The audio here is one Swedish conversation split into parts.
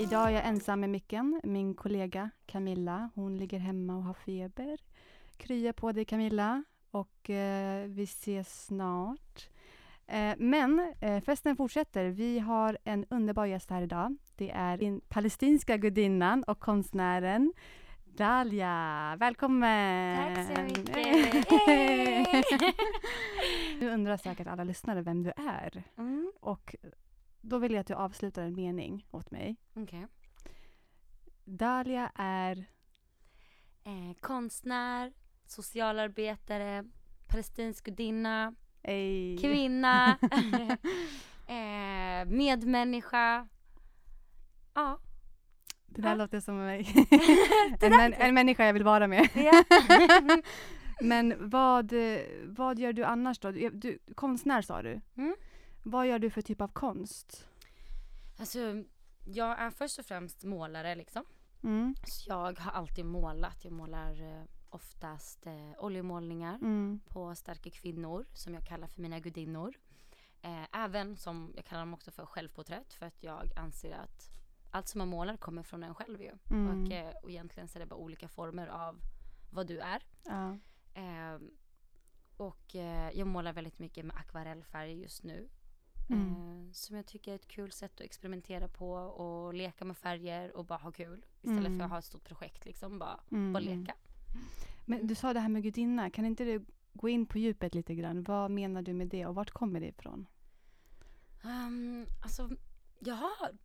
Idag är jag ensam med micken. Min kollega Camilla, hon ligger hemma och har feber. Krya på dig Camilla och eh, vi ses snart. Eh, men eh, festen fortsätter. Vi har en underbar gäst här idag. Det är den palestinska gudinnan och konstnären Dalia. Välkommen! Tack så mycket! Nu undrar säkert alla lyssnare vem du är. mm, Och då vill jag att du avslutar en mening åt mig. okej. Dalia är... eh, konstnär, socialarbetare, palestinsk gudinna, Ej. kvinna, eh, medmänniska. Ja. Det där Ja. låter som mig. En, män, en människa jag vill vara med. Men vad, vad gör du annars då? Du, du, konstnär sa du. Mm. Vad gör du för typ av konst? Alltså, jag är först och främst målare liksom. Mm. Så jag har alltid målat. Jag målar eh, oftast eh, oljemålningar. Mm. på starka kvinnor som jag kallar för mina gudinnor. Eh, även som jag kallar dem också för självporträtt för att jag anser att allt som man målar kommer från en själv ju. Mm. Och, eh, och egentligen så är det bara olika former av vad du är. Ja. Eh, och eh, jag målar väldigt mycket med akvarellfärg just nu. Mm. Eh, som jag tycker är ett kul sätt att experimentera på och leka med färger och bara ha kul. Istället Mm. för att ha ett stort projekt liksom. Bara, Mm. bara leka. Men du sa det här med gudinna. Kan inte du gå in på djupet lite grann? Vad menar du med det och vart kommer det ifrån? Um, alltså, jag har...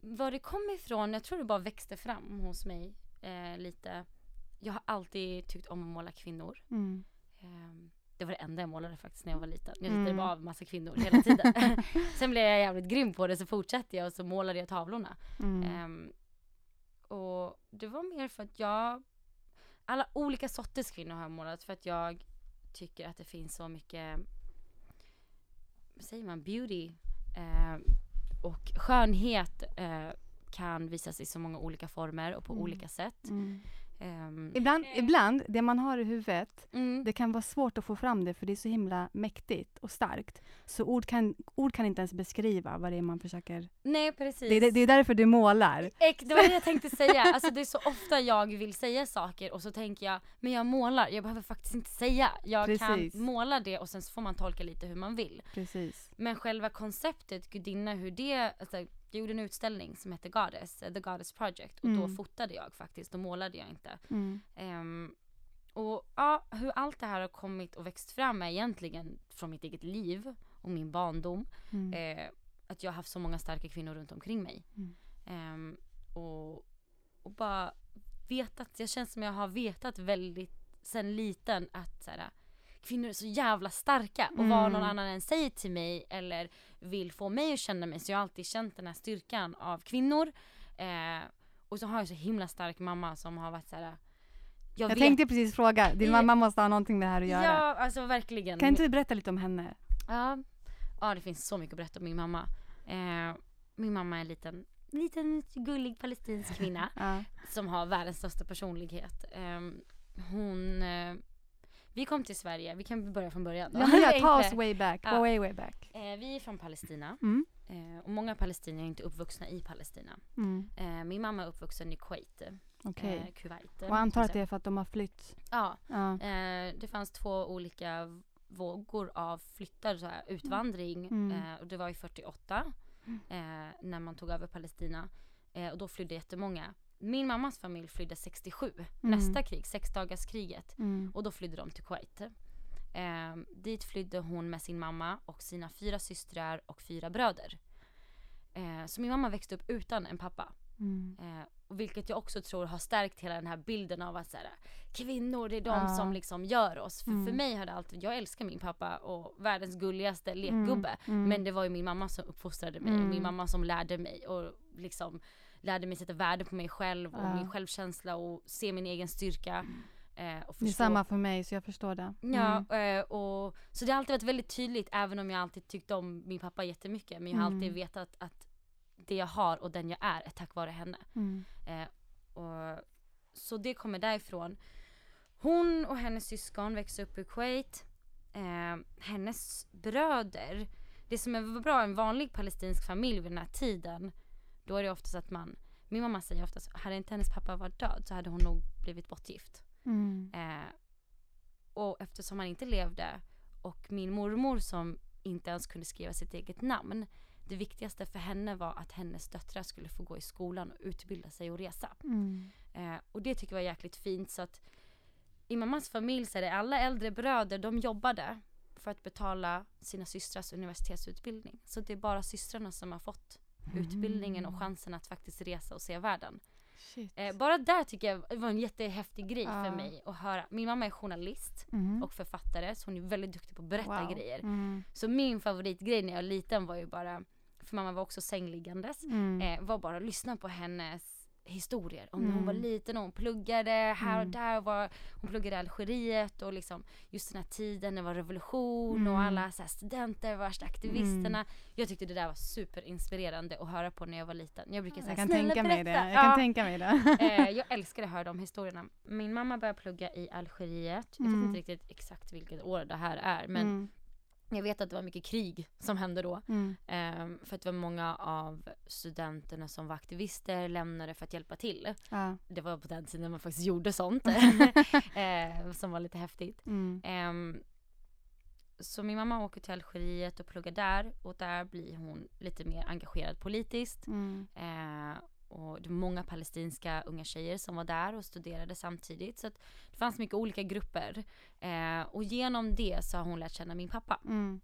Var det kom ifrån, jag tror det bara växte fram hos mig eh, lite. Jag har alltid tyckt om att måla kvinnor. Mm. Ehm, det var det enda jag målade faktiskt när jag var liten. Jag Mm. ritade bara av massa kvinnor hela tiden. Sen blev jag jävligt grym på det så fortsatte jag och så målade jag tavlorna. Mm. Ehm, och det var mer för att jag, alla olika sorters kvinnor har jag målat för att jag tycker att det finns så mycket, vad säger man, beauty eh, och skönhet eh, kan visas i så många olika former och på Mm. olika sätt. Mm. Ehm, Ibland, ibland, det man har i huvudet, mm, det kan vara svårt att få fram det för det är så himla mäktigt och starkt. Så ord kan, ord kan inte ens beskriva vad det är man försöker... nej precis. Det, är- det är därför du målar. Ex, det var det jag tänkte säga. Alltså det är så ofta jag vill säga saker och så tänker jag, men jag målar, jag behöver faktiskt inte säga. Jag Precis. kan måla det och sen så får man tolka lite hur man vill. Precis. Men själva konceptet gudinna, hur det, alltså, jag gjorde en utställning som hette Goddess, eh, The Goddess Project och då Mm. fotade jag faktiskt, då målade jag inte. Mm. Ehm, och ja, hur allt det här har kommit och växt fram är egentligen från mitt eget liv och min barndom. Mm. Eh, att jag har haft så många starka kvinnor runt omkring mig. Ehm, och, och bara vetat, jag känns som jag har vetat väldigt sen liten att så här, kvinnor är så jävla starka och vad Mm. någon annan än säger till mig eller vill få mig att känna mig så jag har alltid känt den här styrkan av kvinnor. Eh, och så har jag så himla stark mamma som har varit så här. Jag vet- tänkte precis fråga, din I- mamma måste ha någonting med det här att göra. Ja, alltså verkligen. Kan inte du berätta lite om henne? Ja. ja, det finns så mycket att berätta om min mamma. Eh, min mamma är en liten, liten gullig palestinsk kvinna Ja. som har världens största personlighet. Eh, hon, vi kom till Sverige, vi kan börja från början. då. Ja, ta oss way back, Ja. way way back. Eh, vi är från Palestina Mm. eh, och många palestinier är inte uppvuxna i Palestina. Mm. Eh, min mamma är uppvuxen i Kuwait, Okej. eh, Kuwait. Och antar att det är för att de har flytt. Ja, Ja. Eh, det fanns två olika vågor av flyttar, så här, utvandring. Mm. Eh, och det var i 48 eh, när man tog över Palestina. Och då flydde jättemånga. Min mammas familj flydde 67, nästa krig, sexdagarskriget. Mm. Och då flydde de till Kuwait. Eh, dit flydde hon med sin mamma och sina fyra systrar och fyra bröder. Eh, så min mamma växte upp utan en pappa. Mm. Eh, vilket jag också tror har stärkt hela den här bilden av att så här, kvinnor det är de Ja. som liksom gör oss. För, Mm. för mig har det alltid, jag älskar min pappa och världens gulligaste lekgubbe. Mm. Men det var ju min mamma som uppfostrade mig och Mm. min mamma som lärde mig och liksom lärde mig sätta värde på mig själv och Ja. min självkänsla och se min egen styrka. Eh, och Det är samma för mig så jag förstår det. Ja, Mm. eh, och, så det har alltid varit väldigt tydligt även om jag alltid tyckt om min pappa jättemycket. Men jag har Mm. alltid vetat att det jag har och den jag är är tack vare henne. Mm. Eh, och, så det kommer därifrån. Hon och hennes syskon växte upp i Kuwait. Eh, hennes bröder, det som är bra, en vanlig palestinsk familj vid den här tiden, då är det oftast att man, min mamma säger oftast, hade inte hennes pappa varit död så hade hon nog blivit bortgift. Mm. Eh, och eftersom han inte levde och min mormor som inte ens kunde skriva sitt eget namn. Det viktigaste för henne var att hennes döttrar skulle få gå i skolan och utbilda sig och resa. Mm. Eh, och det tycker jag var jäkligt fint så att i mammas familj så är det alla äldre bröder, de jobbade för att betala sina systrars universitetsutbildning. Så det är bara systrarna som har fått utbildningen och chansen att faktiskt resa och se världen. Eh, bara där tycker jag var en jättehäftig grej Ja. för mig att höra. Min mamma är journalist Mhm. och författare så hon är väldigt duktig på att berätta Wow. grejer. Mm. Så min favoritgrej när jag var liten var ju bara, för mamma var också sängliggandes, Mm. eh, var bara att lyssna på hennes historier. Om när hon var Mm. liten och hon pluggade här och Mm. där. Var, hon pluggade i Algeriet och liksom just den här tiden, det var revolution och Mm. alla så studenter, värsta aktivisterna. Jag tyckte det där var superinspirerande att höra på när jag var liten. Jag brukar säga Jag kan snälla tänka mig det. berätta." Jag kan Ja. tänka mig det. Eh, jag älskade att höra de historierna. Min mamma började plugga i Algeriet. Jag vet Mm. inte riktigt exakt vilket år det här är men Mm. Jag vet att det var mycket krig som hände då. Mm. Ehm, för att det var många av studenterna som var aktivister lämnade för att hjälpa till. Ja. Det var på den tiden man faktiskt gjorde sånt. eh, som var lite häftigt. Mm. Ehm, så min mamma åker till Algeriet och pluggar där och där blir hon lite mer engagerad politiskt. Mm. Eh, och det var många palestinska unga tjejer som var där och studerade samtidigt. Så det fanns mycket olika grupper. Eh, och genom det så har hon lärt känna min pappa. Mm.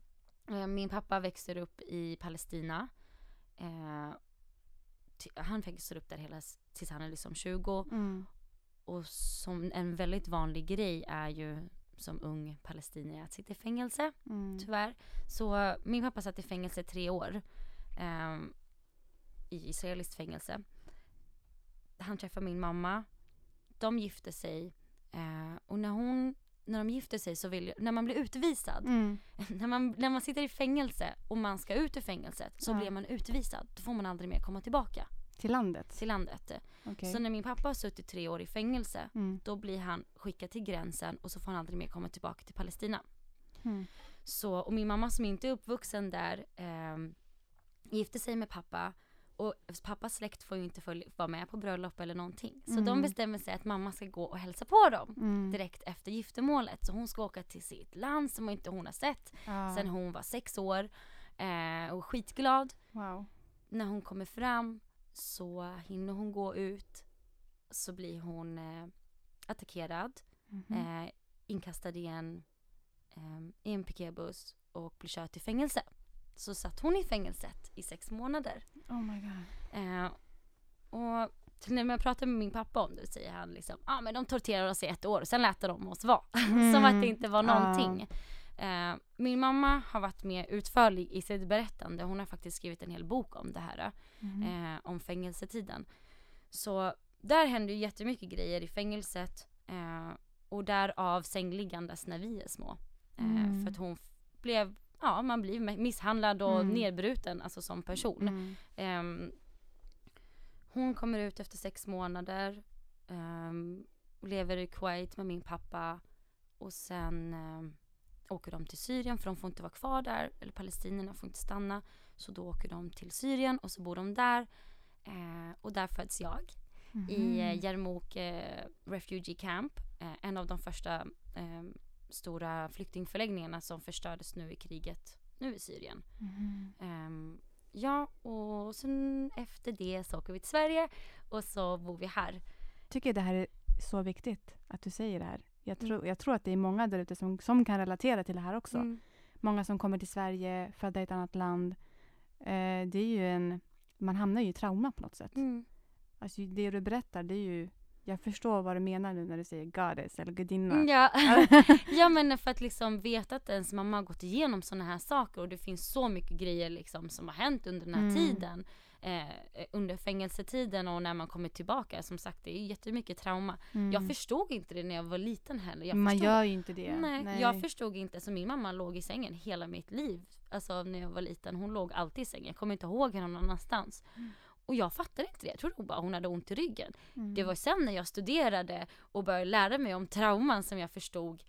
Eh, min pappa växer upp i Palestina. Eh, han växer upp där hela tills han är liksom 20. Mm. Och som en väldigt vanlig grej är ju som ung palestinier att sitta i fängelse Mm. tyvärr. Så eh, min pappa satt i fängelse tre år. ehm, I israeliskt fängelse. Han träffade min mamma. De gifte sig. eh, och när hon, när de gifte sig så vill när man blir utvisad. Mm. När, man, när man sitter i fängelse och man ska ut ur fängelset så Ja. blir man utvisad. Då får man aldrig mer komma tillbaka Till landet? till landet. Okej. Så när min pappa har suttit tre år i fängelse Mm. då blir han skickad till gränsen och så får han aldrig mer komma tillbaka till Palestina. Mm. Så, och min mamma som inte är uppvuxen där ehm, gifte sig med pappa och pappas släkt får ju inte följa, vara med på bröllop eller någonting. Så Mm. de bestämmer sig att mamma ska gå och hälsa på dem Mm. direkt efter giftermålet. Så hon ska åka till sitt land som inte hon har sett Ja. sen hon var sex år eh, och skitglad. Wow. När hon kommer fram så hinner hon gå ut så blir hon eh, attackerad Mhm. eh, inkastad i en, eh, i en piketbuss och blev körd till fängelse. Så satt hon i fängelset i sex månader. Oh my god. Eh, och när jag pratar med min pappa om det säger han liksom, ja ah, men de torterade oss i ett år, sen lät de oss vara. Som att det inte var Mm. någonting. Eh, min mamma har varit mer utförlig i sitt berättande. Hon har faktiskt skrivit en hel bok om det här. Mhm. Eh, om fängelsetiden. Så där hände ju jättemycket grejer i fängelset. Eh, och därav sängliggandes när vi är små. Eh, Mm. För att hon f- blev, ja man blir misshandlad och Mm. nedbruten alltså som person. Mm. Ehm, hon kommer ut efter sex månader. ehm, lever i Kuwait med min pappa. Och sen ehm, åker de till Syrien för de får inte vara kvar där. Eller palestinierna får inte stanna. Så då åker de till Syrien och så bor de där. Eh, och där föds jag i eh, Mhm. Yarmouk eh, Refugee Camp. Eh, en av de första eh, stora flyktingförläggningarna som förstördes nu i kriget nu i Syrien. Mhm. Ehm, ja, och sen efter det så åker vi till Sverige och så bor vi här. tycker det här är så viktigt att du säger det här. Jag Mm. tror, jag tror att det är många där ute som, som kan relatera till det här också. Mm. Många som kommer till Sverige, födda i ett annat land. Eh, det är ju en... Man hamnar ju i trauma på något sätt. Mm. Alltså, det du berättar, det är ju... Jag förstår vad du menar nu när du säger goddess eller gudinna. Ja. ja men för att liksom veta att ens mamma har gått igenom sådana här saker och det finns så mycket grejer liksom som har hänt under den här Mm. tiden. Eh, under fängelsetiden och när man kommer tillbaka. Som sagt det är jättemycket trauma. Mm. Jag förstod inte det när jag var liten heller. Jag Man förstod, gör ju inte det. nej, jag förstod inte. Så min mamma låg i sängen hela mitt liv. Alltså när jag var liten. Hon låg alltid i sängen. Jag kommer inte ihåg henne någon annanstans. Mm. Och jag fattade inte det. Jag trodde bara hon hade ont i ryggen. Mm. Det var sen när jag studerade och började lära mig om trauman som jag förstod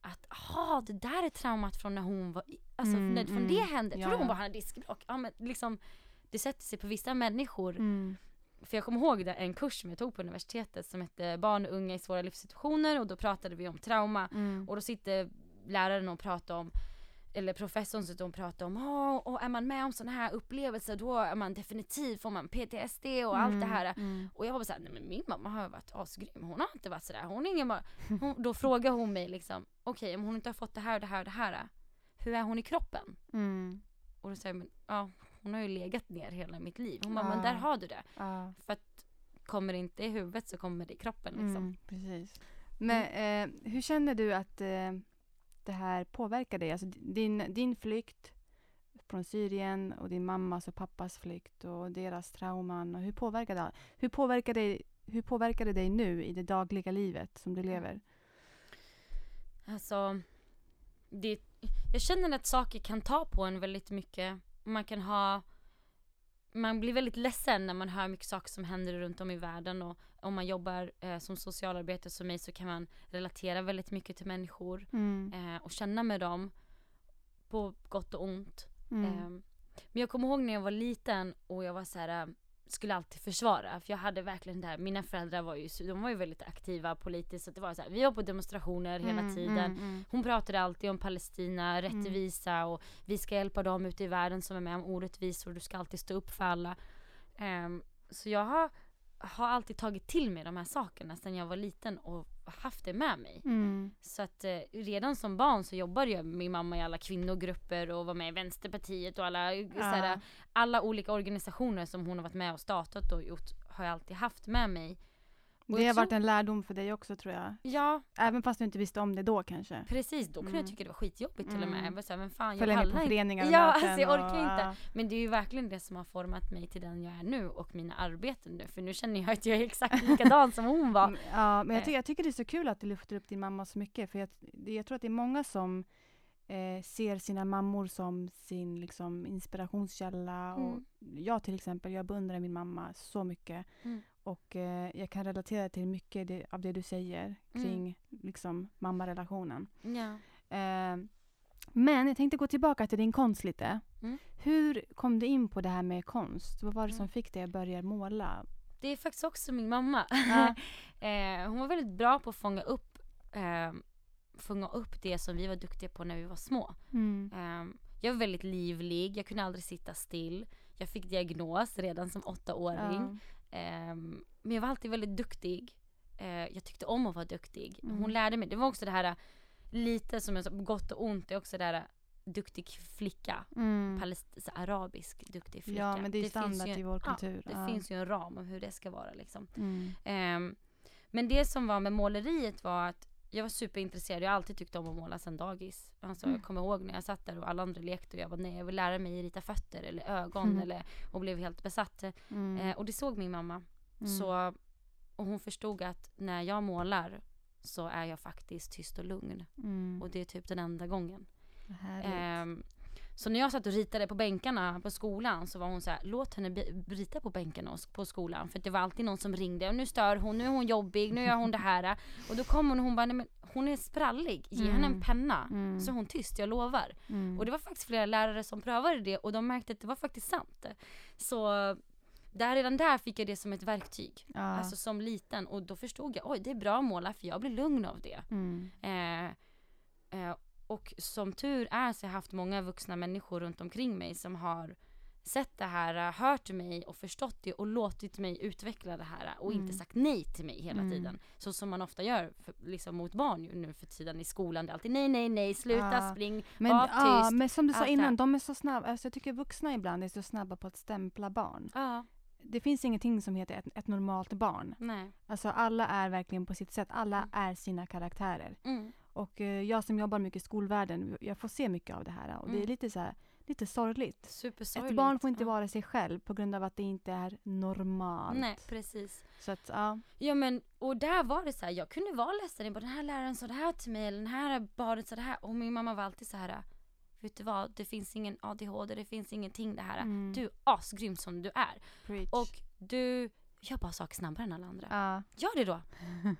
att aha, det där är traumat från när hon var, alltså Mm, när, från mm. det hände. Jag Ja, trodde hon bara hade diskbråck. Ja men liksom det sätter sig på vissa människor. Mm. För jag kommer ihåg det, en kurs som jag tog på universitetet som hette barn och unga i svåra livssituationer och då pratade vi om trauma. Mm. Och då sitter läraren och pratar om eller professorn sitter och pratar om, oh, och är man med om sådana här upplevelser då är man definitivt, får man PTSD och allt det här. Mm. Och jag var såhär, nej men min mamma har varit asgrym, hon har inte varit sådär, hon är ingen bara, hon, Då frågar hon mig liksom, okej om hon inte har fått det här och det här och det här, hur är hon i kroppen? Mm. Och då säger jag, men ja hon har ju legat ner hela mitt liv. Hon bara, men Ah. där har du det. Ja. För att kommer det inte i huvudet så kommer det i kroppen liksom. Mm, precis. Men eh, hur känner du att eh, det här påverkar dig? Alltså din, din flykt från Syrien och din mammas och pappas flykt och deras trauman. Och hur, påverkar det, hur, påverkar det, hur påverkar det dig nu i det dagliga livet som du lever? Alltså, det, jag känner att saker kan ta på en väldigt mycket. Man kan ha, man blir väldigt ledsen när man hör mycket saker som händer runt om i världen och om man jobbar eh, som socialarbetare som mig så kan man relatera väldigt mycket till människor Mm. eh, och känna med dem på gott och ont. Mm. Ehm, men jag kommer ihåg när jag var liten och jag var så här äh, skulle alltid försvara för jag hade verkligen det här, mina föräldrar var ju, de var ju väldigt aktiva politiskt så det var så här, vi var på demonstrationer hela Mm, tiden. mm, mm. Hon pratade alltid om Palestina, rättvisa och vi ska hjälpa dem ute i världen som är med om orättvisor, du ska alltid stå upp för alla. Ehm, så jag har, har alltid tagit till mig de här sakerna sedan jag var liten och haft det med mig. Mm. Så att eh, redan som barn så jobbade jag med min mamma i alla kvinnogrupper och var med i Vänsterpartiet och alla, Ja. såhär, alla olika organisationer som hon har varit med och startat och gjort har jag alltid haft med mig. Och Det har varit en lärdom för dig också tror jag. Ja, Även fast du inte visste om det då kanske. precis. Då kunde Mm. jag tycka det var skitjobbigt till och med. Mm. Jag var såhär, men fan jag Följa med på föreningar och Ja, alltså jag orkar och, inte. Men det är ju verkligen det som har format mig till den jag är nu och mina arbeten nu. För nu känner jag att jag är exakt likadan som hon var. Mm, Ja, men jag, Eh. ty- jag tycker det är så kul att du lyfter upp din mamma så mycket. För jag, jag tror att det är många som eh, ser sina mammor som sin liksom, inspirationskälla. Och Mm. jag till exempel, jag beundrar min mamma så mycket. Mm. Och eh, jag kan relatera till mycket det, av det du säger Mm. kring liksom, mammarelationen. Ja. Eh, men jag tänkte gå tillbaka till din konst lite. Mm. Hur kom du in på det här med konst? Vad var det som Mm. fick dig att börja måla? Det är faktiskt också min mamma. Ja. eh, hon var väldigt bra på att fånga upp, eh, fånga upp det som vi var duktiga på när vi var små. Mm. Eh, jag var väldigt livlig, jag kunde aldrig sitta still. Jag fick diagnos redan som åttaåring. Ja. Eh, men jag var alltid väldigt duktig. Eh, jag tyckte om att vara duktig. Mm. Hon lärde mig, det var också det här lite som jag sa, gott och ont, det är också det här duktig flicka. Mm. Palest- arabisk duktig flicka. Ja, men det är finns standard ju, i vår ja, kultur. det Ja. finns ju en ram om hur det ska vara liksom. Mm. Ehm, men det som var med måleriet var att jag var superintresserad, jag har alltid tyckt om att måla sedan dagis. Alltså, Mm. Jag kommer ihåg när jag satt där och alla andra lekte och jag var nej jag vill lära mig rita fötter eller ögon Mm. eller, och blev helt besatt. Mm. Eh, och det såg min mamma. Mm. Så, och hon förstod att när jag målar så är jag faktiskt tyst och lugn. Mm. Och det är typ den enda gången. Ehm, så när jag satt och ritade på bänkarna på skolan så var hon så här: låt henne rita på bänkarna på skolan. För det var alltid någon som ringde och nu stör hon, nu är hon jobbig, nu gör hon det här. Och då kom hon och hon bara, nej men hon är sprallig, ge henne en Mm. penna. Mm. Så är hon tyst, jag lovar. Mm. Och det var faktiskt flera lärare som prövade det och de märkte att det var faktiskt sant. Så där, redan där fick jag det som ett verktyg. ja. Alltså som liten och då förstod jag, oj det är bra att måla för jag blir lugn av det. mm. Eh, eh, och som tur är så har jag haft många vuxna människor runt omkring mig som har sett det här, eh, hört mig och förstått det och låtit mig utveckla det här och Mm. inte sagt nej till mig hela Mm. tiden. Så som man ofta gör för, liksom mot barn ju nu för tiden i skolan. Det är alltid nej, nej, nej, sluta, Ja. spring, Men, var ja, tyst. men som du sa innan, de är så snabba. Alltså jag tycker vuxna ibland är så snabba på att stämpla barn. Ja, Det finns ingenting som heter ett, ett normalt barn. nej. Alltså alla är verkligen på sitt sätt. Alla Mm. är sina karaktärer. Mm. Och eh, jag som jobbar mycket i skolvärlden, jag får se mycket av det här. Och det är Mm. lite så här, lite sorgligt. Supersorgligt. Ett barn får inte ja. vara sig själv på grund av att det inte är normalt. Nej, precis. Så att, ja. Ja men, och där var det så här, jag kunde vara ledsen, jag bara, den här läraren sa det här till mig, eller den här barnet sa det här. Och min mamma var alltid så här, vet du vad, det finns ingen ADHD, det finns ingenting det här. Mm. Du är asgrym som du är. Preach. Och du jag bara saker snabbare än alla andra. Ja. Gör det då!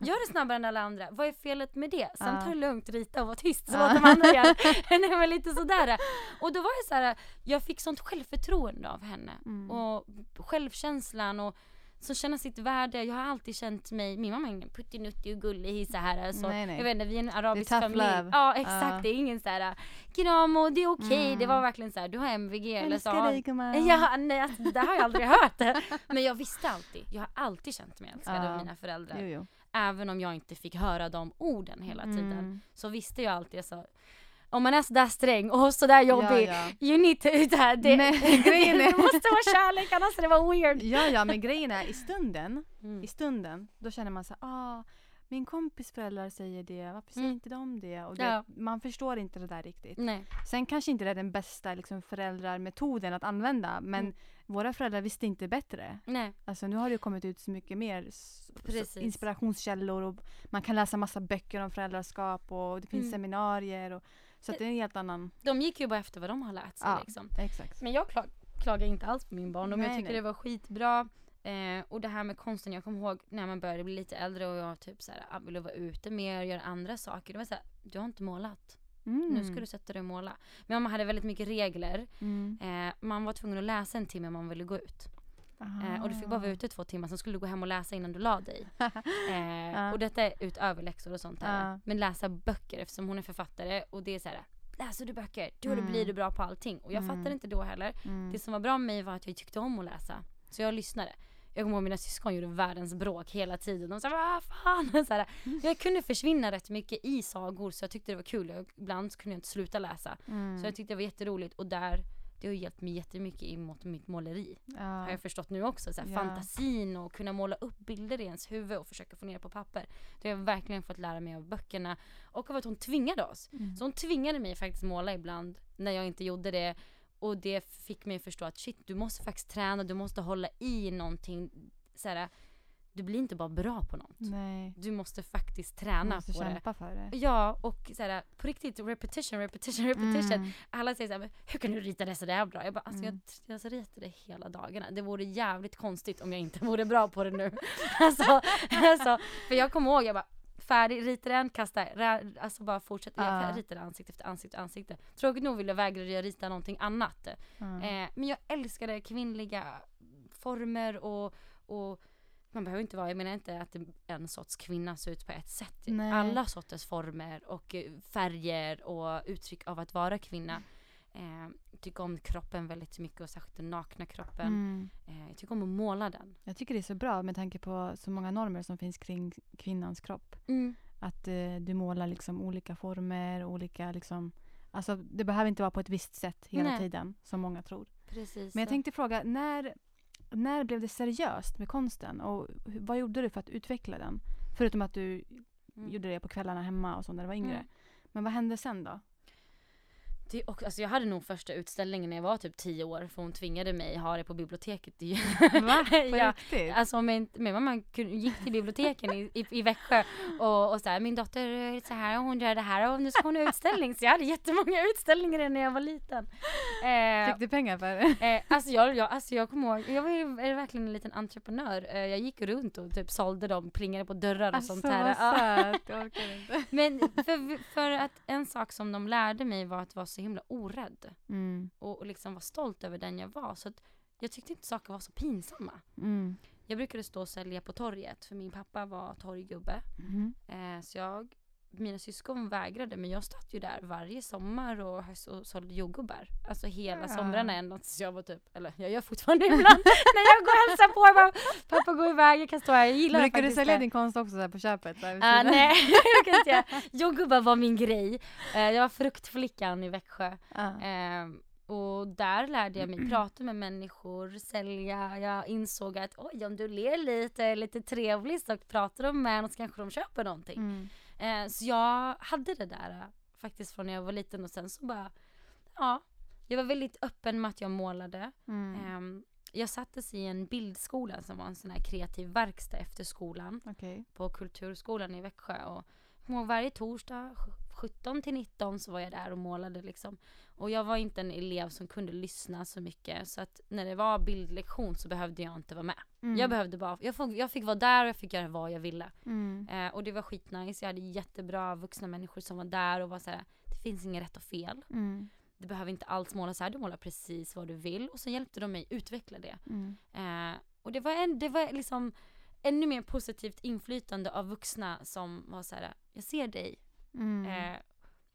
Gör det snabbare än alla andra. Vad är felet med det? Sen Ja. ta det lugnt, rita och var tyst så Ja. låt de andra göra. Nej men lite sådär. Och då var det så här, jag fick sånt självförtroende av henne. Mm. Och självkänslan och så känna sitt värde. Jag har alltid känt mig, min mamma är ingen puttinuttig och gullig så här. Alltså, Nej, nej. Jag vet inte, vi är en arabisk tough familj. love. Ja exakt, Ja. det är ingen så här kram och det är okej. Mm. Det var verkligen så här, du har MVG eller så Älskar dig gumman. Ja, nej alltså, det har jag aldrig hört. Men jag visste alltid, jag har alltid känt mig älskad Ja. av mina föräldrar. Jo, jo. Även om jag inte fick höra de orden hela tiden. Mm. Så visste jag alltid så, om man är sådär sträng och sådär jobbig, Ja, ja. you need to, det, här, det, Men det, grejen är- måste vara kärlek annars är det vara weird. Ja, ja, men grejen är i stunden, Mm. i stunden, då känner man så här, ah, min kompis föräldrar säger det, varför säger Mm. inte de det? Och det, Ja. Man förstår inte det där riktigt. Nej. Sen kanske inte det är den bästa liksom, föräldrarmetoden att använda, men Mm. våra föräldrar visste inte bättre. Nej. Alltså nu har det kommit ut så mycket mer Precis. inspirationskällor och man kan läsa massa böcker om föräldraskap och det finns Mm. seminarier. Och, så det är en helt annan... De gick ju bara efter vad de har lärt sig Ja. liksom. Exakt. Men jag klag, klagar inte alls på min barndom. jag Nej, tycker nej. det var skitbra. Eh, och det här med konsten, jag kommer ihåg när man började bli lite äldre och jag typ såhär, ah, ville vara ute mer, göra andra saker. Det var såhär, du har inte målat. Mm. Nu ska du sätta dig och måla. Min mamma hade väldigt mycket regler. Mm. Eh, man var tvungen att läsa en timme om man ville gå ut. Eh, och du fick bara vara ute två timmar, sen skulle du gå hem och läsa innan du la dig. Eh. Och detta är utöver läxor och sånt här. Men läsa böcker eftersom hon är författare och det är så här. Läser du böcker, då Mm. blir du bra på allting. Och jag Mm. fattade inte då heller. Mm. Det som var bra med mig var att jag tyckte om att läsa. Så jag lyssnade. Jag kommer ihåg mina syskon gjorde världens bråk hela tiden. De sa vad fan. Så här, jag kunde försvinna rätt mycket i sagor så jag tyckte det var kul. Jag, ibland kunde jag inte sluta läsa. Mm. Så jag tyckte det var jätteroligt och där det har hjälpt mig jättemycket i mot mitt måleri. ja. Har jag förstått nu också. Så här, Ja. Fantasin och kunna måla upp bilder i ens huvud och försöka få ner på papper. Det har jag verkligen fått lära mig av böckerna. Och av att hon tvingade oss. Mm. Så hon tvingade mig faktiskt måla ibland när jag inte gjorde det. Och det fick mig att förstå att shit, du måste faktiskt träna, du måste hålla i någonting. Så här, du blir inte bara bra på något. Nej. Du måste faktiskt träna måste på det. kämpa för det. Ja, och så här, på riktigt repetition, repetition, repetition. Mm. Alla säger såhär, hur kan du rita det sådär bra? Jag bara, alltså Mm. jag, jag ritar det hela dagarna. Det vore jävligt konstigt om jag inte vore bra på det nu. alltså, alltså, för jag kommer ihåg, jag bara, färdig, ritar en, kasta, rä- alltså bara fortsätter. Ja. Jag ritade ansikte efter ansikte efter ansikte. Tråkigt nog ville vägrade jag rita någonting annat. Mm. Eh, men jag älskade kvinnliga former och, och man behöver inte vara, jag menar inte att en sorts kvinna ser ut på ett sätt. Nej. Alla sorters former och eh, färger och uttryck av att vara kvinna. Eh, tycker om kroppen väldigt mycket och särskilt den nakna kroppen. Mm. Eh, jag tycker om att måla den. Jag tycker det är så bra med tanke på så många normer som finns kring kvinnans kropp. Att eh, du målar liksom olika former, olika liksom... Alltså det behöver inte vara på ett visst sätt hela Nej. tiden, som många tror. Precis. Men jag tänkte fråga, när, när blev det seriöst med konsten? Och vad gjorde du för att utveckla den? Förutom att du Mm. gjorde det på kvällarna hemma och så när du var yngre. Mm. Men vad hände sen då? Det, och, alltså jag hade nog första utställningen när jag var typ 10 år för hon tvingade mig ha det på biblioteket. Va? På ja, riktigt? Alltså min, min mamma gick till biblioteken i, i, i Växjö och, och så här, min dotter är så här och hon gör det här och nu ska hon ha utställning. Så jag hade jättemånga utställningar när jag var liten. Eh, Fick du pengar för det? Eh, alltså, jag, jag, alltså jag kommer ihåg, jag var ju är verkligen en liten entreprenör. Eh, jag gick runt och typ sålde dem, plingade på dörrar och Alltså sånt vad här. Ja. söt, jag orkar inte. Men för, för att en sak som de lärde mig var att vara så himla orädd. Mm. Och, och liksom vara stolt över den jag var. Så att jag tyckte inte saker var så pinsamma. Mm. Jag brukade stå och sälja på torget för min pappa var torggubbe. Mhm. Eh, så jag, mina syskon vägrade men jag stod ju där varje sommar och, och sålde jordgubbar. Alltså hela Ja. somrarna ända tills jag var typ, eller jag gör fortfarande ibland när jag går och hälsar på. Jag bara, pappa gå iväg, jag kan stå här, jag gillar Brukar du sälja det." din konst också på köpet? Där sidan? nej, jag kan inte göra. Jordgubbar var min grej. Eh, jag var fruktflickan i Växjö. Ja. Ehm, och där lärde jag mig prata med människor, sälja. Jag insåg att oj, om du ler lite, är lite trevlig så pratar de med en och så kanske de köper någonting. Mm. Eh, så jag hade det där eh, faktiskt från när jag var liten och sen så bara, ja. Jag var väldigt öppen med att jag målade. Mm. Ehm, jag sattes i en bildskola som var en sån här kreativ verkstad efter skolan Okej. på Kulturskolan i Växjö. Och varje torsdag, 17 till 19 så var jag där och målade liksom. Och jag var inte en elev som kunde lyssna så mycket så att när det var bildlektion så behövde jag inte vara med. Mm. Jag behövde bara, jag, fick, jag fick vara där och jag fick göra vad jag ville. Mm. Eh, och det var skitnice, jag hade jättebra vuxna människor som var där och var såhär, det finns inget rätt och fel. Mm. Du behöver inte alls måla så här, du målar precis vad du vill. Och så hjälpte de mig utveckla det. Mm. Eh, och det var, en, det var liksom ännu mer positivt inflytande av vuxna som var så här: jag ser dig. Mm. Eh,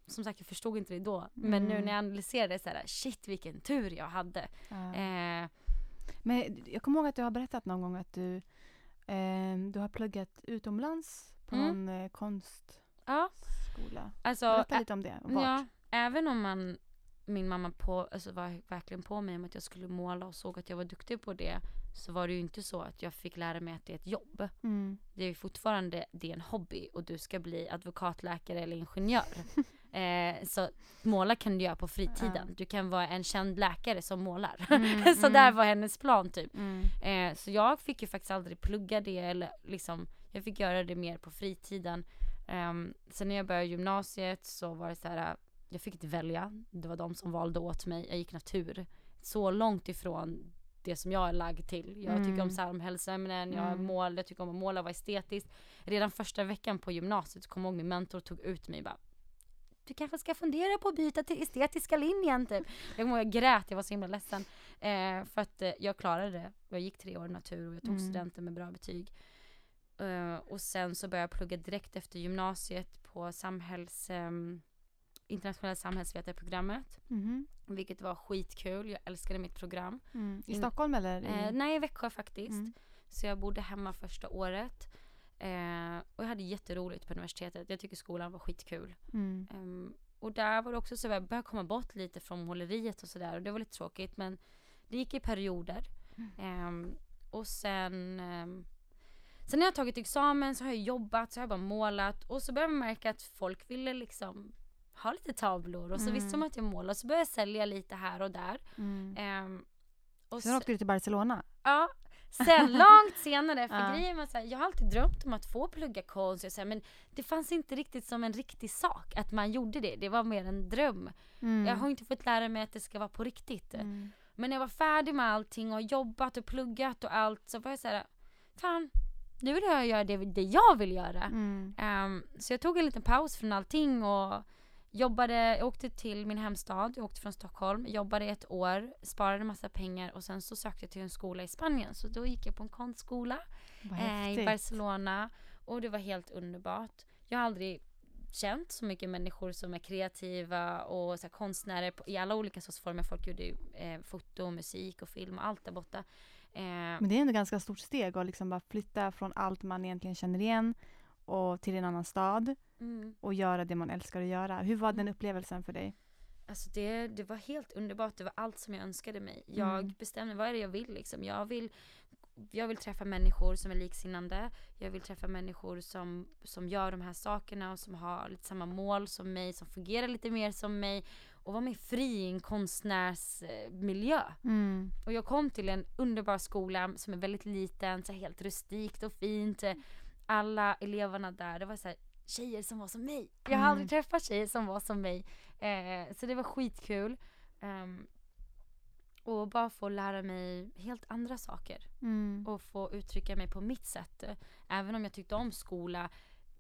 som sagt jag förstod inte det då. Men nu Mm. när jag analyserar det så här, shit vilken tur jag hade. Ja. Eh, Men jag kommer ihåg att du har berättat någon gång att du, eh, du har pluggat utomlands på Mm. någon eh, konstskola. ja, alltså Berätta lite om det. Vart? Ja, även om man, min mamma på, alltså var verkligen på mig om att jag skulle måla och såg att jag var duktig på det. Så var det ju inte så att jag fick lära mig att det är ett jobb. Mm. Det är ju fortfarande det är en hobby och du ska bli advokat, läkare eller ingenjör. eh, så måla kan du göra på fritiden. Du kan vara en känd läkare som målar. Mm, så mm. där var hennes plan typ. Mm. Eh, så jag fick ju faktiskt aldrig plugga det eller liksom, jag fick göra det mer på fritiden. Um, sen när jag började gymnasiet så var det så här, jag fick inte välja. Det var de som valde åt mig. Jag gick natur. Så långt ifrån det som jag är lagd till. Jag tycker om Mm. samhällsämnen, jag Mm. mål, jag tycker om att måla, vara estetiskt. Redan första veckan på gymnasiet kom jag ihåg min mentor tog ut mig och bara du kanske ska fundera på att byta till estetiska linjen typ. Jag kommer ihåg jag grät, jag var så himla ledsen. Eh, för att eh, jag klarade det. Jag gick tre år natur och jag tog Mm. studenten med bra betyg. Eh, och sen så började jag plugga direkt efter gymnasiet på samhälls, ehm, internationella samhällsvetarprogrammet. Mhm. Vilket var skitkul, jag älskade mitt program. Mm. I Stockholm eller? Eh, nej, i Växjö faktiskt. Mm. Så jag bodde hemma första året. Eh, och jag hade jätteroligt på universitetet. Jag tycker skolan var skitkul. Mm. Ehm, och där var det också så att jag började komma bort lite från måleriet och sådär. Och det var lite tråkigt men det gick i perioder. Ehm, och sen ehm, Sen när jag tagit examen så har jag jobbat, så har jag bara målat och så började jag märka att folk ville liksom ha lite tavlor och så Mm. visste de att jag målar så började jag sälja lite här och där. Mm. Ehm, och Sen åkte du till Barcelona? Ja, sen långt senare, för Ja. grejen var så här, jag har alltid drömt om att få plugga konst, jag säger, men det fanns inte riktigt som en riktig sak att man gjorde det, det var mer en dröm. Mm. Jag har inte fått lära mig att det ska vara på riktigt. Mm. Men när jag var färdig med allting och jobbat och pluggat och allt så var jag så här, fan, nu vill jag göra det, det jag vill göra. Mm. Ehm, så jag tog en liten paus från allting och jobbade, jag åkte till min hemstad, jag åkte från Stockholm, jobbade ett år, sparade massa pengar och sen så sökte jag till en skola i Spanien. Så då gick jag på en konstskola eh, i. Barcelona och det var helt underbart. Jag har aldrig känt så mycket människor som är kreativa och så här, konstnärer på, i alla olika sorts former. Folk gjorde eh, foto, musik och film och allt där borta. Eh, Men det är ändå ganska stort steg att liksom bara flytta från allt man egentligen känner igen och till en annan stad mm. och göra det man älskar att göra. Hur var den upplevelsen för dig? Alltså det, det var helt underbart, det var allt som jag önskade mig. Jag Mm. bestämde vad är det jag vill liksom. Jag vill, jag vill träffa människor som är liksinnande. Jag vill träffa människor som, som gör de här sakerna och som har lite samma mål som mig, som fungerar lite mer som mig. Och vara mer fri i en konstnärsmiljö. Mm. Och jag kom till en underbar skola som är väldigt liten, så helt rustikt och fint. Alla eleverna där, det var så här, tjejer som var som mig. Jag har Mm. aldrig träffat tjejer som var som mig. Eh, så det var skitkul. Ehm, och bara få lära mig helt andra saker. Mm. Och få uttrycka mig på mitt sätt. Även om jag tyckte om skola.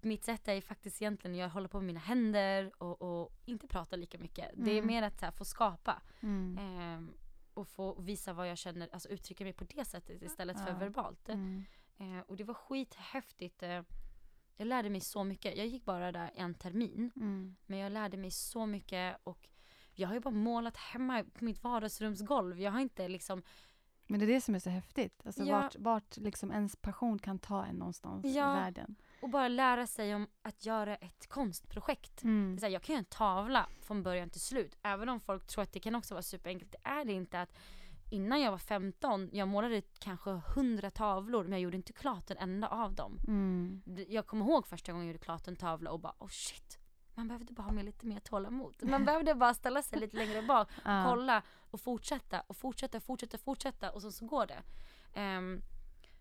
Mitt sätt är faktiskt egentligen, jag håller på med mina händer och, och inte prata lika mycket. Det är Mm. mer att här, få skapa. Mm. Ehm, och få visa vad jag känner, alltså uttrycka mig på det sättet istället för Ja. verbalt. Eh, och det var skithäftigt. Eh, jag lärde mig så mycket. Jag gick bara där en termin. Mm. Men jag lärde mig så mycket och jag har ju bara målat hemma på mitt vardagsrumsgolv. Jag har inte liksom, Men det är det som är så häftigt. Alltså Ja. vart, vart liksom ens passion kan ta en någonstans Ja. i världen. och bara lära sig om att göra ett konstprojekt. Det Mm. är så här, jag kan göra en tavla från början till slut. Även om folk tror att det kan också vara superenkelt. Det är det inte. att Innan jag var 15, jag målade kanske 100 tavlor men jag gjorde inte klart en enda av dem. Mm. Jag kommer ihåg första gången jag gjorde klart en tavla och bara oh shit. Man behövde bara ha med lite mer tålamod. Man behövde bara ställa sig lite längre bak, Ja. kolla och fortsätta och fortsätta, fortsätta, fortsätta och så, så går det. Ehm,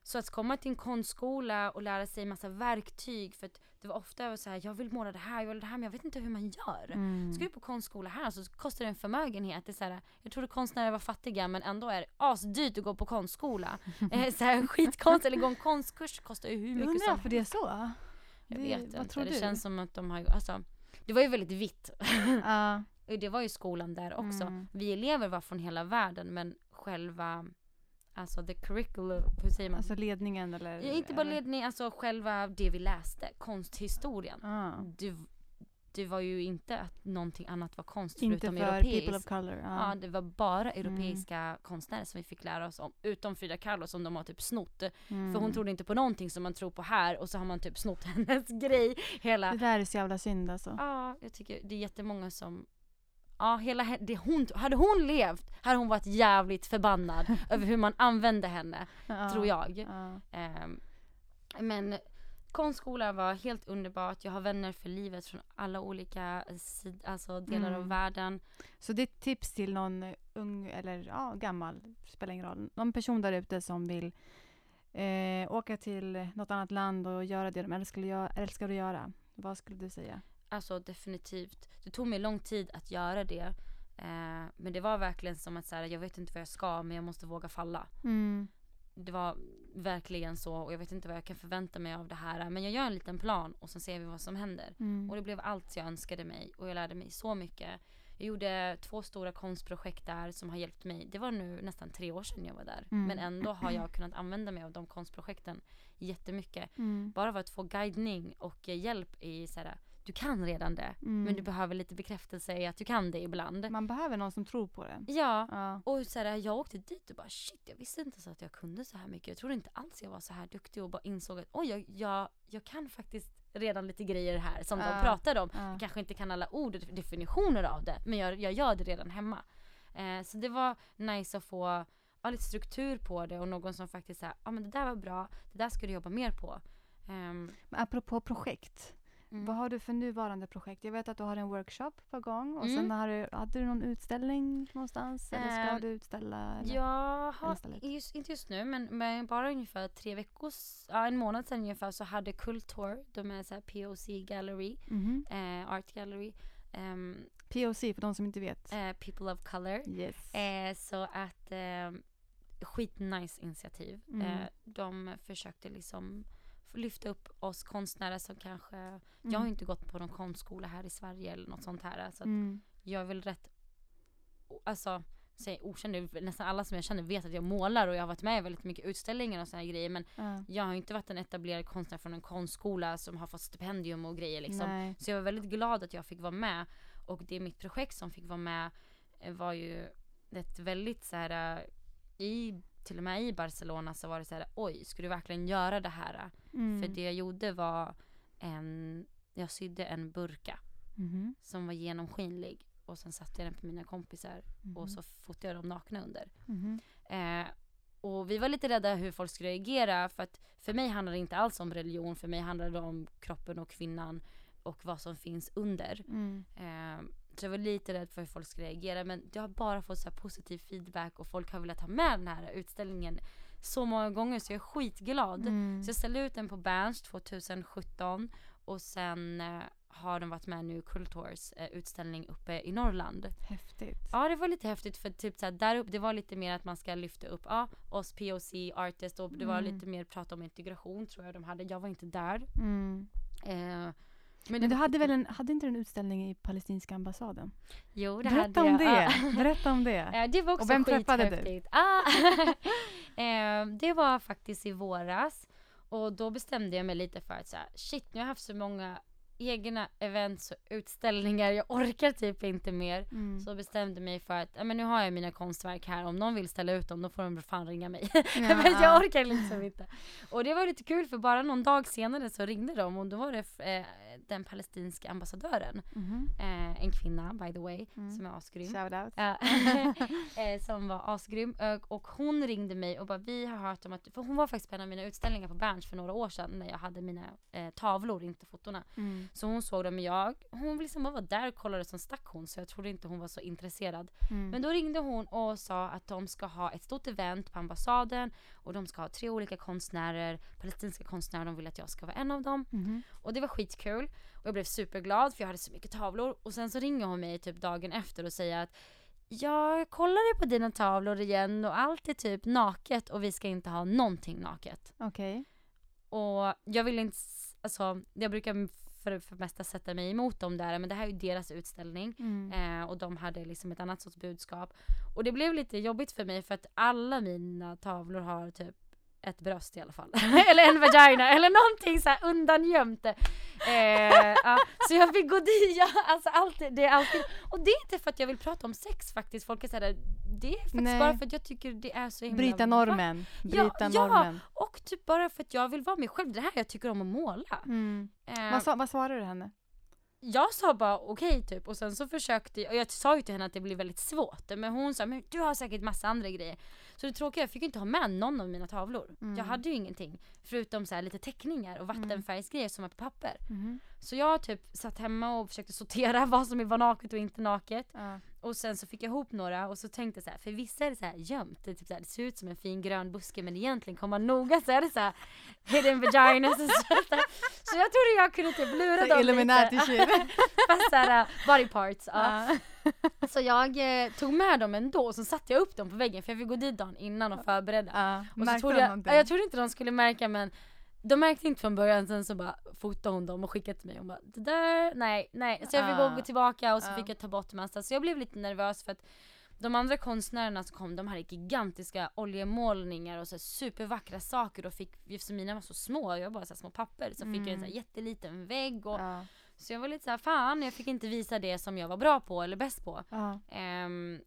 så att komma till en konstskola och lära sig massa verktyg för att det var ofta så här, jag vill måla det här, jag vill det här men jag vet inte hur man gör. Mm. Ska du på konstskola här så kostar det en förmögenhet. Det är så här, jag trodde konstnärer var fattiga men ändå är det asdyrt att gå på konstskola. eh, så här, skitkonst eller gå en konstkurs kostar ju hur Jag mycket undrar som varför det är så. Jag Det- vet vad inte. det du? känns som att de har alltså, det var ju väldigt vitt. Och det var ju skolan där också. Mm. Vi elever var från hela världen men själva, alltså the curriculum, hur säger man? Alltså ledningen eller? Ja, inte bara eller- ledning, alltså själva det vi läste, konsthistorien. Ja. Det, det var ju inte att någonting annat var konst Inte förutom för europeiskt. people of color. Ja. Ja. det var bara Mm. europeiska konstnärer som vi fick lära oss om. Utom Frida Kahlo som de har typ snott. Mm. För hon trodde inte på någonting som man tror på här och så har man typ snott hennes grej. Hela. Det där är så jävla synd alltså. Ja, jag tycker det är jättemånga som Ja, hela he- det hon, hade hon levt hade hon varit jävligt förbannad över hur man använde henne, Ja. tror jag. Ja. Ehm, men konstskola var helt underbart. Jag har vänner för livet från alla olika alltså delar av Mm. världen. Så ditt tips till någon ung eller ja, gammal, spelar ingen roll, någon person där ute som vill eh, åka till något annat land och göra det de älskar att göra. Vad skulle du säga? Alltså definitivt. Det tog mig lång tid att göra det. Eh, men det var verkligen som att så här, jag vet inte vad jag ska men jag måste våga falla. Mm. Det var verkligen så och jag vet inte vad jag kan förvänta mig av det här. Men jag gör en liten plan och sen ser vi vad som händer. Mm. Och det blev allt jag önskade mig och jag lärde mig så mycket. Jag gjorde två stora konstprojekt där som har hjälpt mig. Det var nu nästan tre år sedan jag var där. Mm. Men ändå har jag kunnat använda mig av de konstprojekten jättemycket. Mm. Bara för att få guidning och hjälp i så här, du kan redan det. Mm. Men du behöver lite bekräftelse i att du kan det ibland. Man behöver någon som tror på det. Ja, Ja. och så här, jag åkte dit och bara shit, jag visste inte så att jag kunde så här mycket. Jag trodde inte alls jag var så här duktig och bara insåg att oj, jag, jag, jag kan faktiskt redan lite grejer här som Ja. de pratade om. Ja. Jag kanske inte kan alla ord och definitioner av det, men jag, jag gör det redan hemma. Eh, så det var nice att få ja, lite struktur på det och någon som faktiskt säger, ja men det där var bra, det där ska du jobba mer på. Ehm, Men apropå projekt. Mm. Vad har du för nuvarande projekt? Jag vet att du har en workshop på gång och Mm. sen har du, hade du någon utställning någonstans? Eller ska Ehm, du utställa? Eller? Jag har, just, inte just nu, men, men bara ungefär tre veckor, ja, en månad sedan ungefär så hade Kultur, de är så POC Gallery, Mhm. eh, Art Gallery, ehm, POC för de som inte vet. eh, People of Color. Yes. Eh, så att eh, skitnice initiativ. Mm. Eh, de försökte liksom lyfta upp oss konstnärer som kanske, Mm. jag har ju inte gått på någon konstskola här i Sverige eller något sånt här. Så Mm. jag är väl rätt, alltså säg okänd, nästan alla som jag känner vet att jag målar och jag har varit med i väldigt mycket utställningar och såna här grejer men Ja. jag har ju inte varit en etablerad konstnär från en konstskola som har fått stipendium och grejer liksom. Nej. Så jag var väldigt glad att jag fick vara med. Och det mitt projekt som fick vara med eh, var ju ett väldigt så här eh, i till och med i Barcelona så var det så här oj, ska du verkligen göra det här? Mm. För det jag gjorde var en, jag sydde en burka Mhm. som var genomskinlig och sen satte jag den på mina kompisar Mhm. och så fotade jag dem nakna under. Mhm. Eh, och vi var lite rädda hur folk skulle reagera för att för mig handlar det inte alls om religion, för mig handlar det om kroppen och kvinnan och vad som finns under. Mm. Eh, så jag var lite rädd för hur folk skulle reagera men jag har bara fått så positiv feedback och folk har velat ha med den här utställningen så många gånger så jag är skitglad. Mm. Så jag ställde ut den på Berns 2017 och sen eh, har de varit med nu i Kulturs eh, utställning uppe i Norrland. Häftigt. Ja det var lite häftigt för typ såhär, där uppe, det var lite mer att man ska lyfta upp ja, oss POC artist och det var Mm. lite mer prat om integration tror jag de hade. Jag var inte där. Mm. Eh, Men det du hade väl en, hade inte en utställning i palestinska ambassaden? Jo det Berätta hade om jag. det. Berätta om det. Det var också Och vem träffade du? Ah. eh, det var faktiskt i våras. Och då bestämde jag mig lite för att så här, shit nu har jag haft så många egna events och utställningar, jag orkar typ inte mer. Mm. Så bestämde mig för att, men nu har jag mina konstverk här, om någon vill ställa ut dem då får de fan ringa mig. Ja, men ja. jag orkar liksom inte. Och det var lite kul för bara någon dag senare så ringde de och då var det eh, den palestinska ambassadören, Mhm. eh, en kvinna by the way, Mm. som är asgrym. Eh, som var asgrym. Och hon ringde mig och bara vi har hört om att, för hon var faktiskt på en av mina utställningar på Berns för några år sedan när jag hade mina eh, tavlor, inte fotona. Mm. Så hon såg dem men jag, hon liksom bara var där och kollade som stack hon så jag trodde inte hon var så intresserad. Mm. Men då ringde hon och sa att de ska ha ett stort event på ambassaden och de ska ha tre olika konstnärer, palestinska konstnärer, de vill att jag ska vara en av dem. Mhm. Och det var skitkul och jag blev superglad för jag hade så mycket tavlor och sen så ringer hon mig typ dagen efter och säger att jag kollade på dina tavlor igen och allt är typ naket och vi ska inte ha någonting naket. Okej. Och jag vill inte, alltså jag brukar för för det mesta sätta mig emot dem där men det här är ju deras utställning. Mm. Eh, och de hade liksom ett annat sorts budskap. Och det blev lite jobbigt för mig för att alla mina tavlor har typ ett bröst i alla fall. eller en vagina eller någonting så här undangömt. Eh, ja. Så jag fick gå dit, ja, alltså alltid, det är alltid. Och det är inte för att jag vill prata om sex faktiskt. Folk är såhär, det är faktiskt Nej. bara för att jag tycker det är så himla Bryta normen. Ja, Bryta ja. normen. Och typ bara för att jag vill vara mig själv. Det här jag tycker om att måla. Mm. Eh, Vad, sa, vad svarade du henne? Jag sa bara okej typ och sen så försökte jag, och jag sa ju till henne att det blir väldigt svårt men hon sa men du har säkert massa andra grejer. Så det tråkiga, jag fick ju inte ha med någon av mina tavlor. Mm. Jag hade ju ingenting förutom så lite teckningar och vattenfärgsgrejer som är på papper. Mhm. Så jag typ satt hemma och försökte sortera vad som var naket och inte naket. Ja. Och sen så fick jag ihop några och så tänkte jag så här, för vissa är det så här gömt, det, typ så här, det ser ut som en fin grön buske men egentligen kommer man noga så är det så här hidden vagina. Så, så, så jag trodde jag kunde typ lura Så dem Illuminati lite. Fast såhär uh, body parts. Ja. Ja. Så jag eh, tog med dem ändå och så satte jag upp dem på väggen för jag fick gå dit dagen innan och förbereda. Ja. Och så trodde de jag, jag trodde inte de skulle märka men de märkte inte från början sen så bara fotade hon dem och skickade till mig och bara det där, nej, nej. Så jag fick Ah. gå tillbaka och så Ah. fick jag ta bort massa. Så jag blev lite nervös för att de andra konstnärerna som kom, de hade gigantiska oljemålningar och så supervackra saker och fick, eftersom mina var så små, jag var bara så små papper, så fick jag en så Mm. jätteliten vägg och Ja. så jag var lite såhär, fan jag fick inte visa det som jag var bra på eller bäst på. Ehm,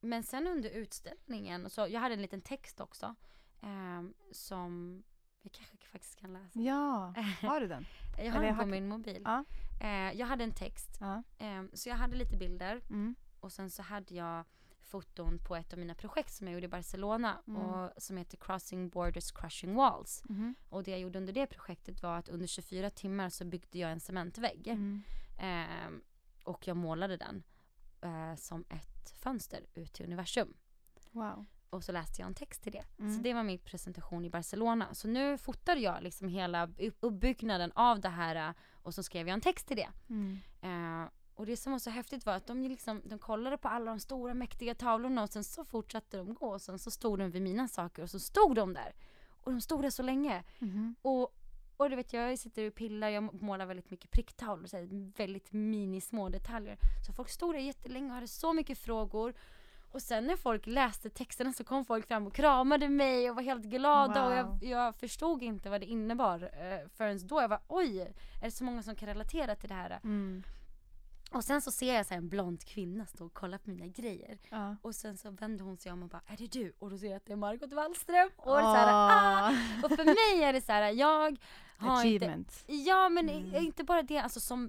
men sen under utställningen, så jag hade en liten text också. ehm, som jag kanske faktiskt kan läsa. ja. Har du den? Jag har Eller den på har- min mobil. Ja. Eh, jag hade en text. Ja. ehm, så jag hade lite bilder. Mm. Och sen så hade jag foton på ett av mina projekt som jag gjorde i Barcelona. Mm. Och, som heter Crossing Borders Crushing Walls. Mhm. Och det jag gjorde under det projektet var att under 24 timmar så byggde jag en cementvägg. Mm. Ehm, och jag målade den eh, som ett fönster ut till universum. Wow. Och så läste jag en text till det. Mm. Så det var min presentation i Barcelona. Så nu fotade jag liksom hela upp- uppbyggnaden av det här eh, och så skrev jag en text till det. Mm. Eh, och det som var så häftigt var att de, liksom, de kollade på alla de stora mäktiga tavlorna och sen så fortsatte de gå och sen så stod de vid mina saker och så stod de där. Och de stod där så länge. Mhm. Och, och du vet jag sitter och pillar, jag målar väldigt mycket pricktavlor, så här, väldigt minismå detaljer. Så folk stod där jättelänge och hade så mycket frågor. Och sen när folk läste texterna så kom folk fram och kramade mig och var helt glada och jag, Wow. jag förstod inte vad det innebar eh, förrän då. Jag var oj, är det så många som kan relatera till det här? Mm. Och sen så ser jag så här en blond kvinna stå och kolla på mina grejer. Ja. Och sen så vänder hon sig om och bara, är det du? Och då ser jag att det är Margot Wallström. Och, det är så här, ah! Och för mig är det så här, jag har inte. Ja men Mm. inte bara det, alltså som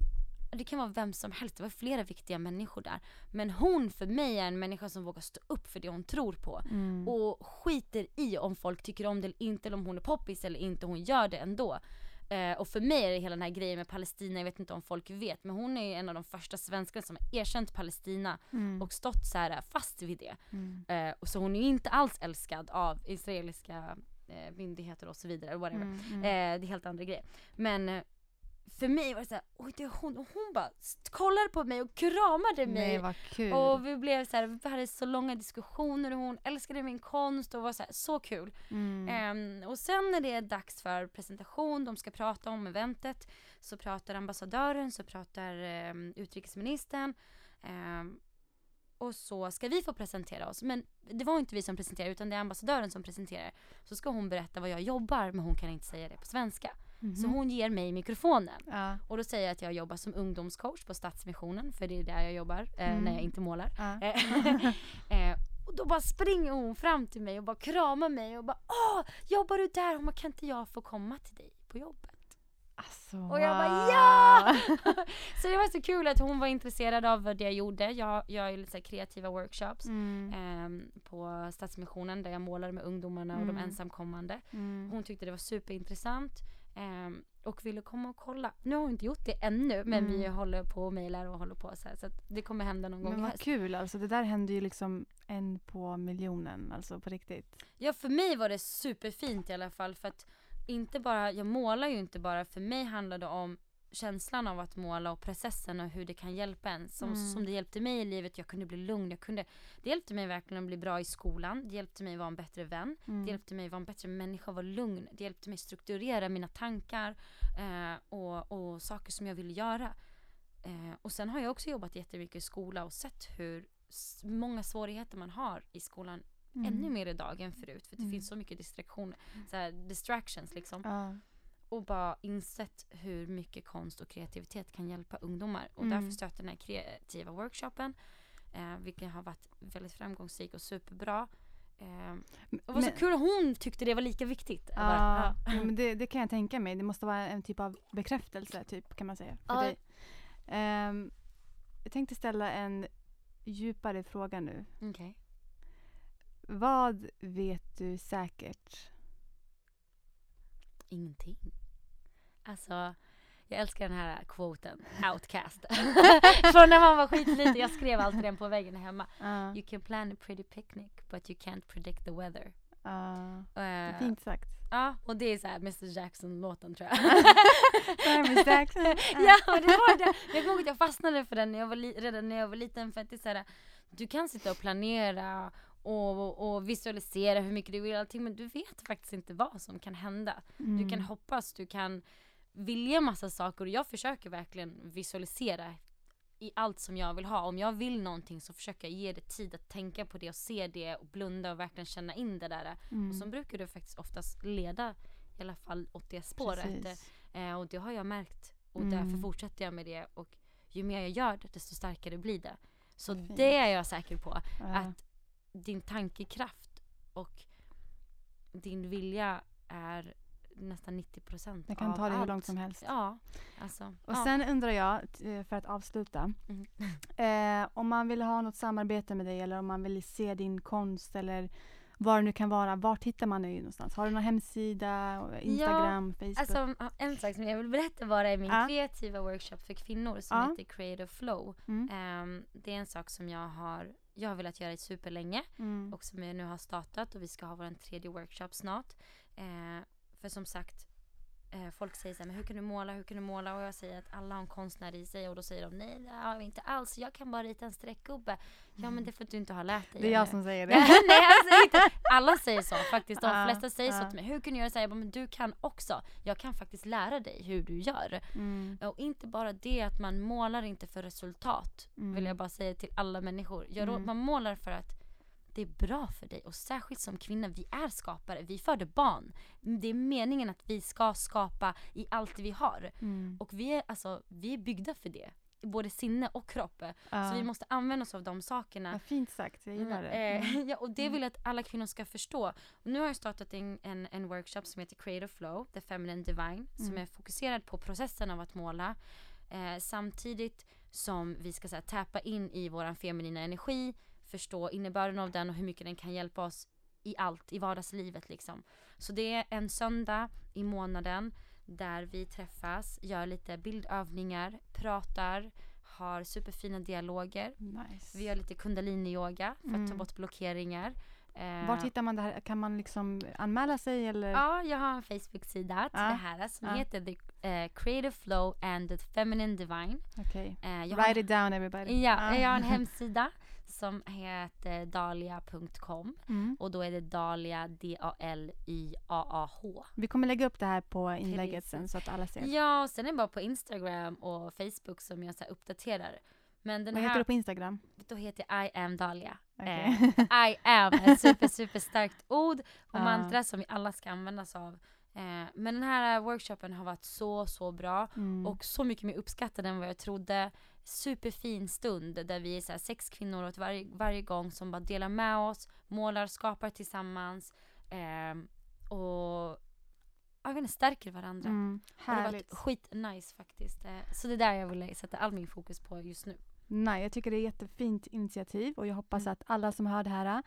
det kan vara vem som helst, det var flera viktiga människor där. Men hon för mig är en människa som vågar stå upp för det hon tror på. Mm. Och skiter i om folk tycker om det eller inte, eller om hon är poppis eller inte, hon gör det ändå. Eh, och för mig är det hela den här grejen med Palestina, jag vet inte om folk vet, men hon är ju en av de första svenskarna som har erkänt Palestina Mm. och stått så här fast vid det. Mm. Eh, och så hon är ju inte alls älskad av israeliska eh, myndigheter och så vidare, whatever. Mm. Mm. Eh, det är helt andra grejer. Men eh, för mig var det såhär, oj det är hon, och hon bara kollade på mig och kramade mig. Nej vad kul. och vi blev så här, vi hade så långa diskussioner och hon älskade min konst och var så, här, så kul. Mm. Ehm, och sen när det är dags för presentation, de ska prata om eventet, så pratar ambassadören, så pratar ehm, utrikesministern. ehm, och så ska vi få presentera oss. Men det var inte vi som presenterade utan det är ambassadören som presenterar. Så ska hon berätta vad jag jobbar men hon kan inte säga det på svenska. Mhm. Så hon ger mig mikrofonen. Ja. Och då säger jag att jag jobbar som ungdomscoach på Stadsmissionen för det är där jag jobbar eh, Mm. när jag inte målar. Ja. eh, och då bara springer hon fram till mig och bara kramar mig och bara Åh, jobbar du där? Hon bara, kan inte jag få komma till dig på jobbet? Alltså, Och jag bara, ja! så det var så kul att hon var intresserad av vad det jag gjorde. Jag gör ju lite så kreativa workshops Mm. ehm, på Stadsmissionen där jag målar med ungdomarna och de Mm. ensamkommande. Mm. Hon tyckte det var superintressant. Ehm, och ville komma och kolla. Nu har hon inte gjort det ännu men vi Mm. håller på och mejlar och håller på så här, så att det kommer hända någon gång Men vad höst. kul alltså. Det där händer ju liksom en på miljonen, alltså på riktigt. Ja för mig var det superfint i alla fall för att inte bara, jag målar ju inte bara, för mig handlar det om känslan av att måla och processen och hur det kan hjälpa en. Som, Mm. som det hjälpte mig i livet, jag kunde bli lugn, jag kunde, det hjälpte mig verkligen att bli bra i skolan, det hjälpte mig vara en bättre vän, Mm. det hjälpte mig vara en bättre människa, vara lugn, det hjälpte mig strukturera mina tankar eh, och, och saker som jag ville göra. Eh, och sen har jag också jobbat jättemycket i skola och sett hur många svårigheter man har i skolan Mm. ännu mer idag än förut för det Mm. finns så mycket distraktioner, så här, distractions liksom. Ja. Och bara insett hur mycket konst och kreativitet kan hjälpa ungdomar. Och Mm. därför startade den här kreativa workshopen. Eh, vilken har varit väldigt framgångsrik och superbra. Eh, och var så kul att hon tyckte det var lika viktigt. Jag Ja, ja. men det, det kan jag tänka mig. Det måste vara en typ av bekräftelse, typ, kan man säga. För Ja. dig. Ehm, jag tänkte ställa en djupare fråga nu. Okej. Vad vet du säkert? Ingenting. Alltså, jag älskar den här quoten, outcast. Från när man var skitliten, jag skrev alltid den på väggen hemma. Ja, You can plan a pretty picnic but you can't predict the weather. ja. Eh, fint sagt. Ja, och det är så här Mr Jackson-låten tror jag. Miss Jackson. ja, och det var det. Jag kommer ihåg att jag fastnade för den när jag var redan när jag var liten för att det är så här, du kan sitta och planera och, och visualisera hur mycket du vill allting men du vet faktiskt inte vad som kan hända. Du kan Mm. hoppas, du kan vilja massa saker och jag försöker verkligen visualisera i allt som jag vill ha. Om jag vill någonting så försöker jag ge det tid att tänka på det och se det och blunda och verkligen känna in det där. Mm. Och så brukar det faktiskt oftast leda i alla fall åt det spåret. Eh, och det har jag märkt. Och Mm. därför fortsätter jag med det. Och ju mer jag gör det, desto starkare blir det. Så fint. det är jag säker på. Ja. Att din tankekraft och din vilja är nästan 90% Jag kan av ta det hur långt som helst. Ja, alltså. Och ja. sen undrar jag, för att avsluta. Mm. Eh, om man vill ha något samarbete med dig eller om man vill se din konst vad det nu kan vara. Vart hittar man dig någonstans? Har du någon hemsida? Instagram? Facebook? Alltså en sak som jag vill berätta bara är min Ja. kreativa workshop för kvinnor som Ja. heter Creative Flow. mm. Ehm, det är en sak som jag har, jag har velat göra i superlänge Mm. och som jag nu har startat och vi ska ha vår tredje workshop snart. Eh, för som sagt, eh, folk säger så här, men hur kan du måla, hur kan du måla? Och jag säger att alla har en konstnär i sig och då säger de nej det har vi inte alls, jag kan bara rita en streckgubbe. Ja men det är för att du inte har lärt dig. Det är jag eller? som säger det. nej jag säger inte. Alla säger så faktiskt. De Ja, flesta säger så ja. till mig. Hur kan du göra så? Jag bara, men du kan också. Jag kan faktiskt lära dig hur du gör. Mm. Och inte bara det att man målar inte för resultat. Mm. Vill jag bara säga till alla människor. Jag, Mm. Man målar för att det är bra för dig. Och särskilt som kvinna, vi är skapare. Vi föder barn. Det är meningen att vi ska skapa i allt vi har. Mm. Och vi är, alltså, vi är byggda för det. Både sinne och kropp. Ja. Så vi måste använda oss av de sakerna. Vad fint sagt, jag gillar det. Mm, eh, Mm. ja, och det Mm. vill jag att alla kvinnor ska förstå. Och nu har jag startat en, en, en workshop som heter Creative Flow, The Feminine Divine, som Mm. är fokuserad på processen av att måla. Eh, samtidigt som vi ska så här, tappa in i våran feminina energi, förstå innebörden av den och hur mycket den kan hjälpa oss i allt, i vardagslivet liksom. Så det är en söndag i månaden där vi träffas, gör lite bildövningar, pratar, har superfina dialoger. Nice. Vi gör lite kundalini-yoga för att ta Mm. bort blockeringar. Eh, Vart hittar man det här? Kan man liksom anmäla sig eller? Ja, jag har en Facebook-sida till Ja. det här som Ja. heter The eh, Creative Flow and the Feminine Divine. Okej. Eh, jag, har, Write it down everybody. ja, jag har en hemsida som heter dalia.com Mm. och då är det Dalia, D-A-L-I-A-A-H. Vi kommer lägga upp det här på inlägget sen så att alla ser. Ja, och sen är det bara på Instagram och Facebook som jag så uppdaterar. Men den Vad här, heter du på Instagram? då heter jag I am Dalia. Okej. Eh, I am, ett super, super starkt ord och Ja. mantra som vi alla ska använda oss av. Eh, men den här workshopen har varit så, så bra Mm. och så mycket mer uppskattad än vad jag trodde. Superfin stund där vi är så sex kvinnor åt varje, varje gång som bara delar med oss, målar, skapar tillsammans ehm, och jag vet inte, stärker varandra. Mm. Och det har varit Härligt. skitnice faktiskt. Eh, så det är där jag vill sätta all min fokus på just nu. Nej, jag tycker det är ett jättefint initiativ och jag hoppas Mm. att alla som hör det här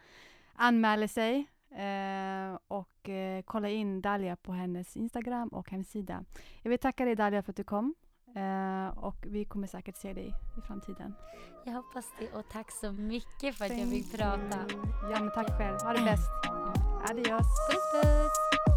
anmäler sig Eh, och eh, kolla in Dalia på hennes Instagram och hemsida. Jag vill tacka dig Dalia för att du kom. Eh, och vi kommer säkert se dig i framtiden. Jag hoppas det och tack så mycket för att jag fick prata. Ja, men tack själv. Ha det bäst. Adios. Puss puss!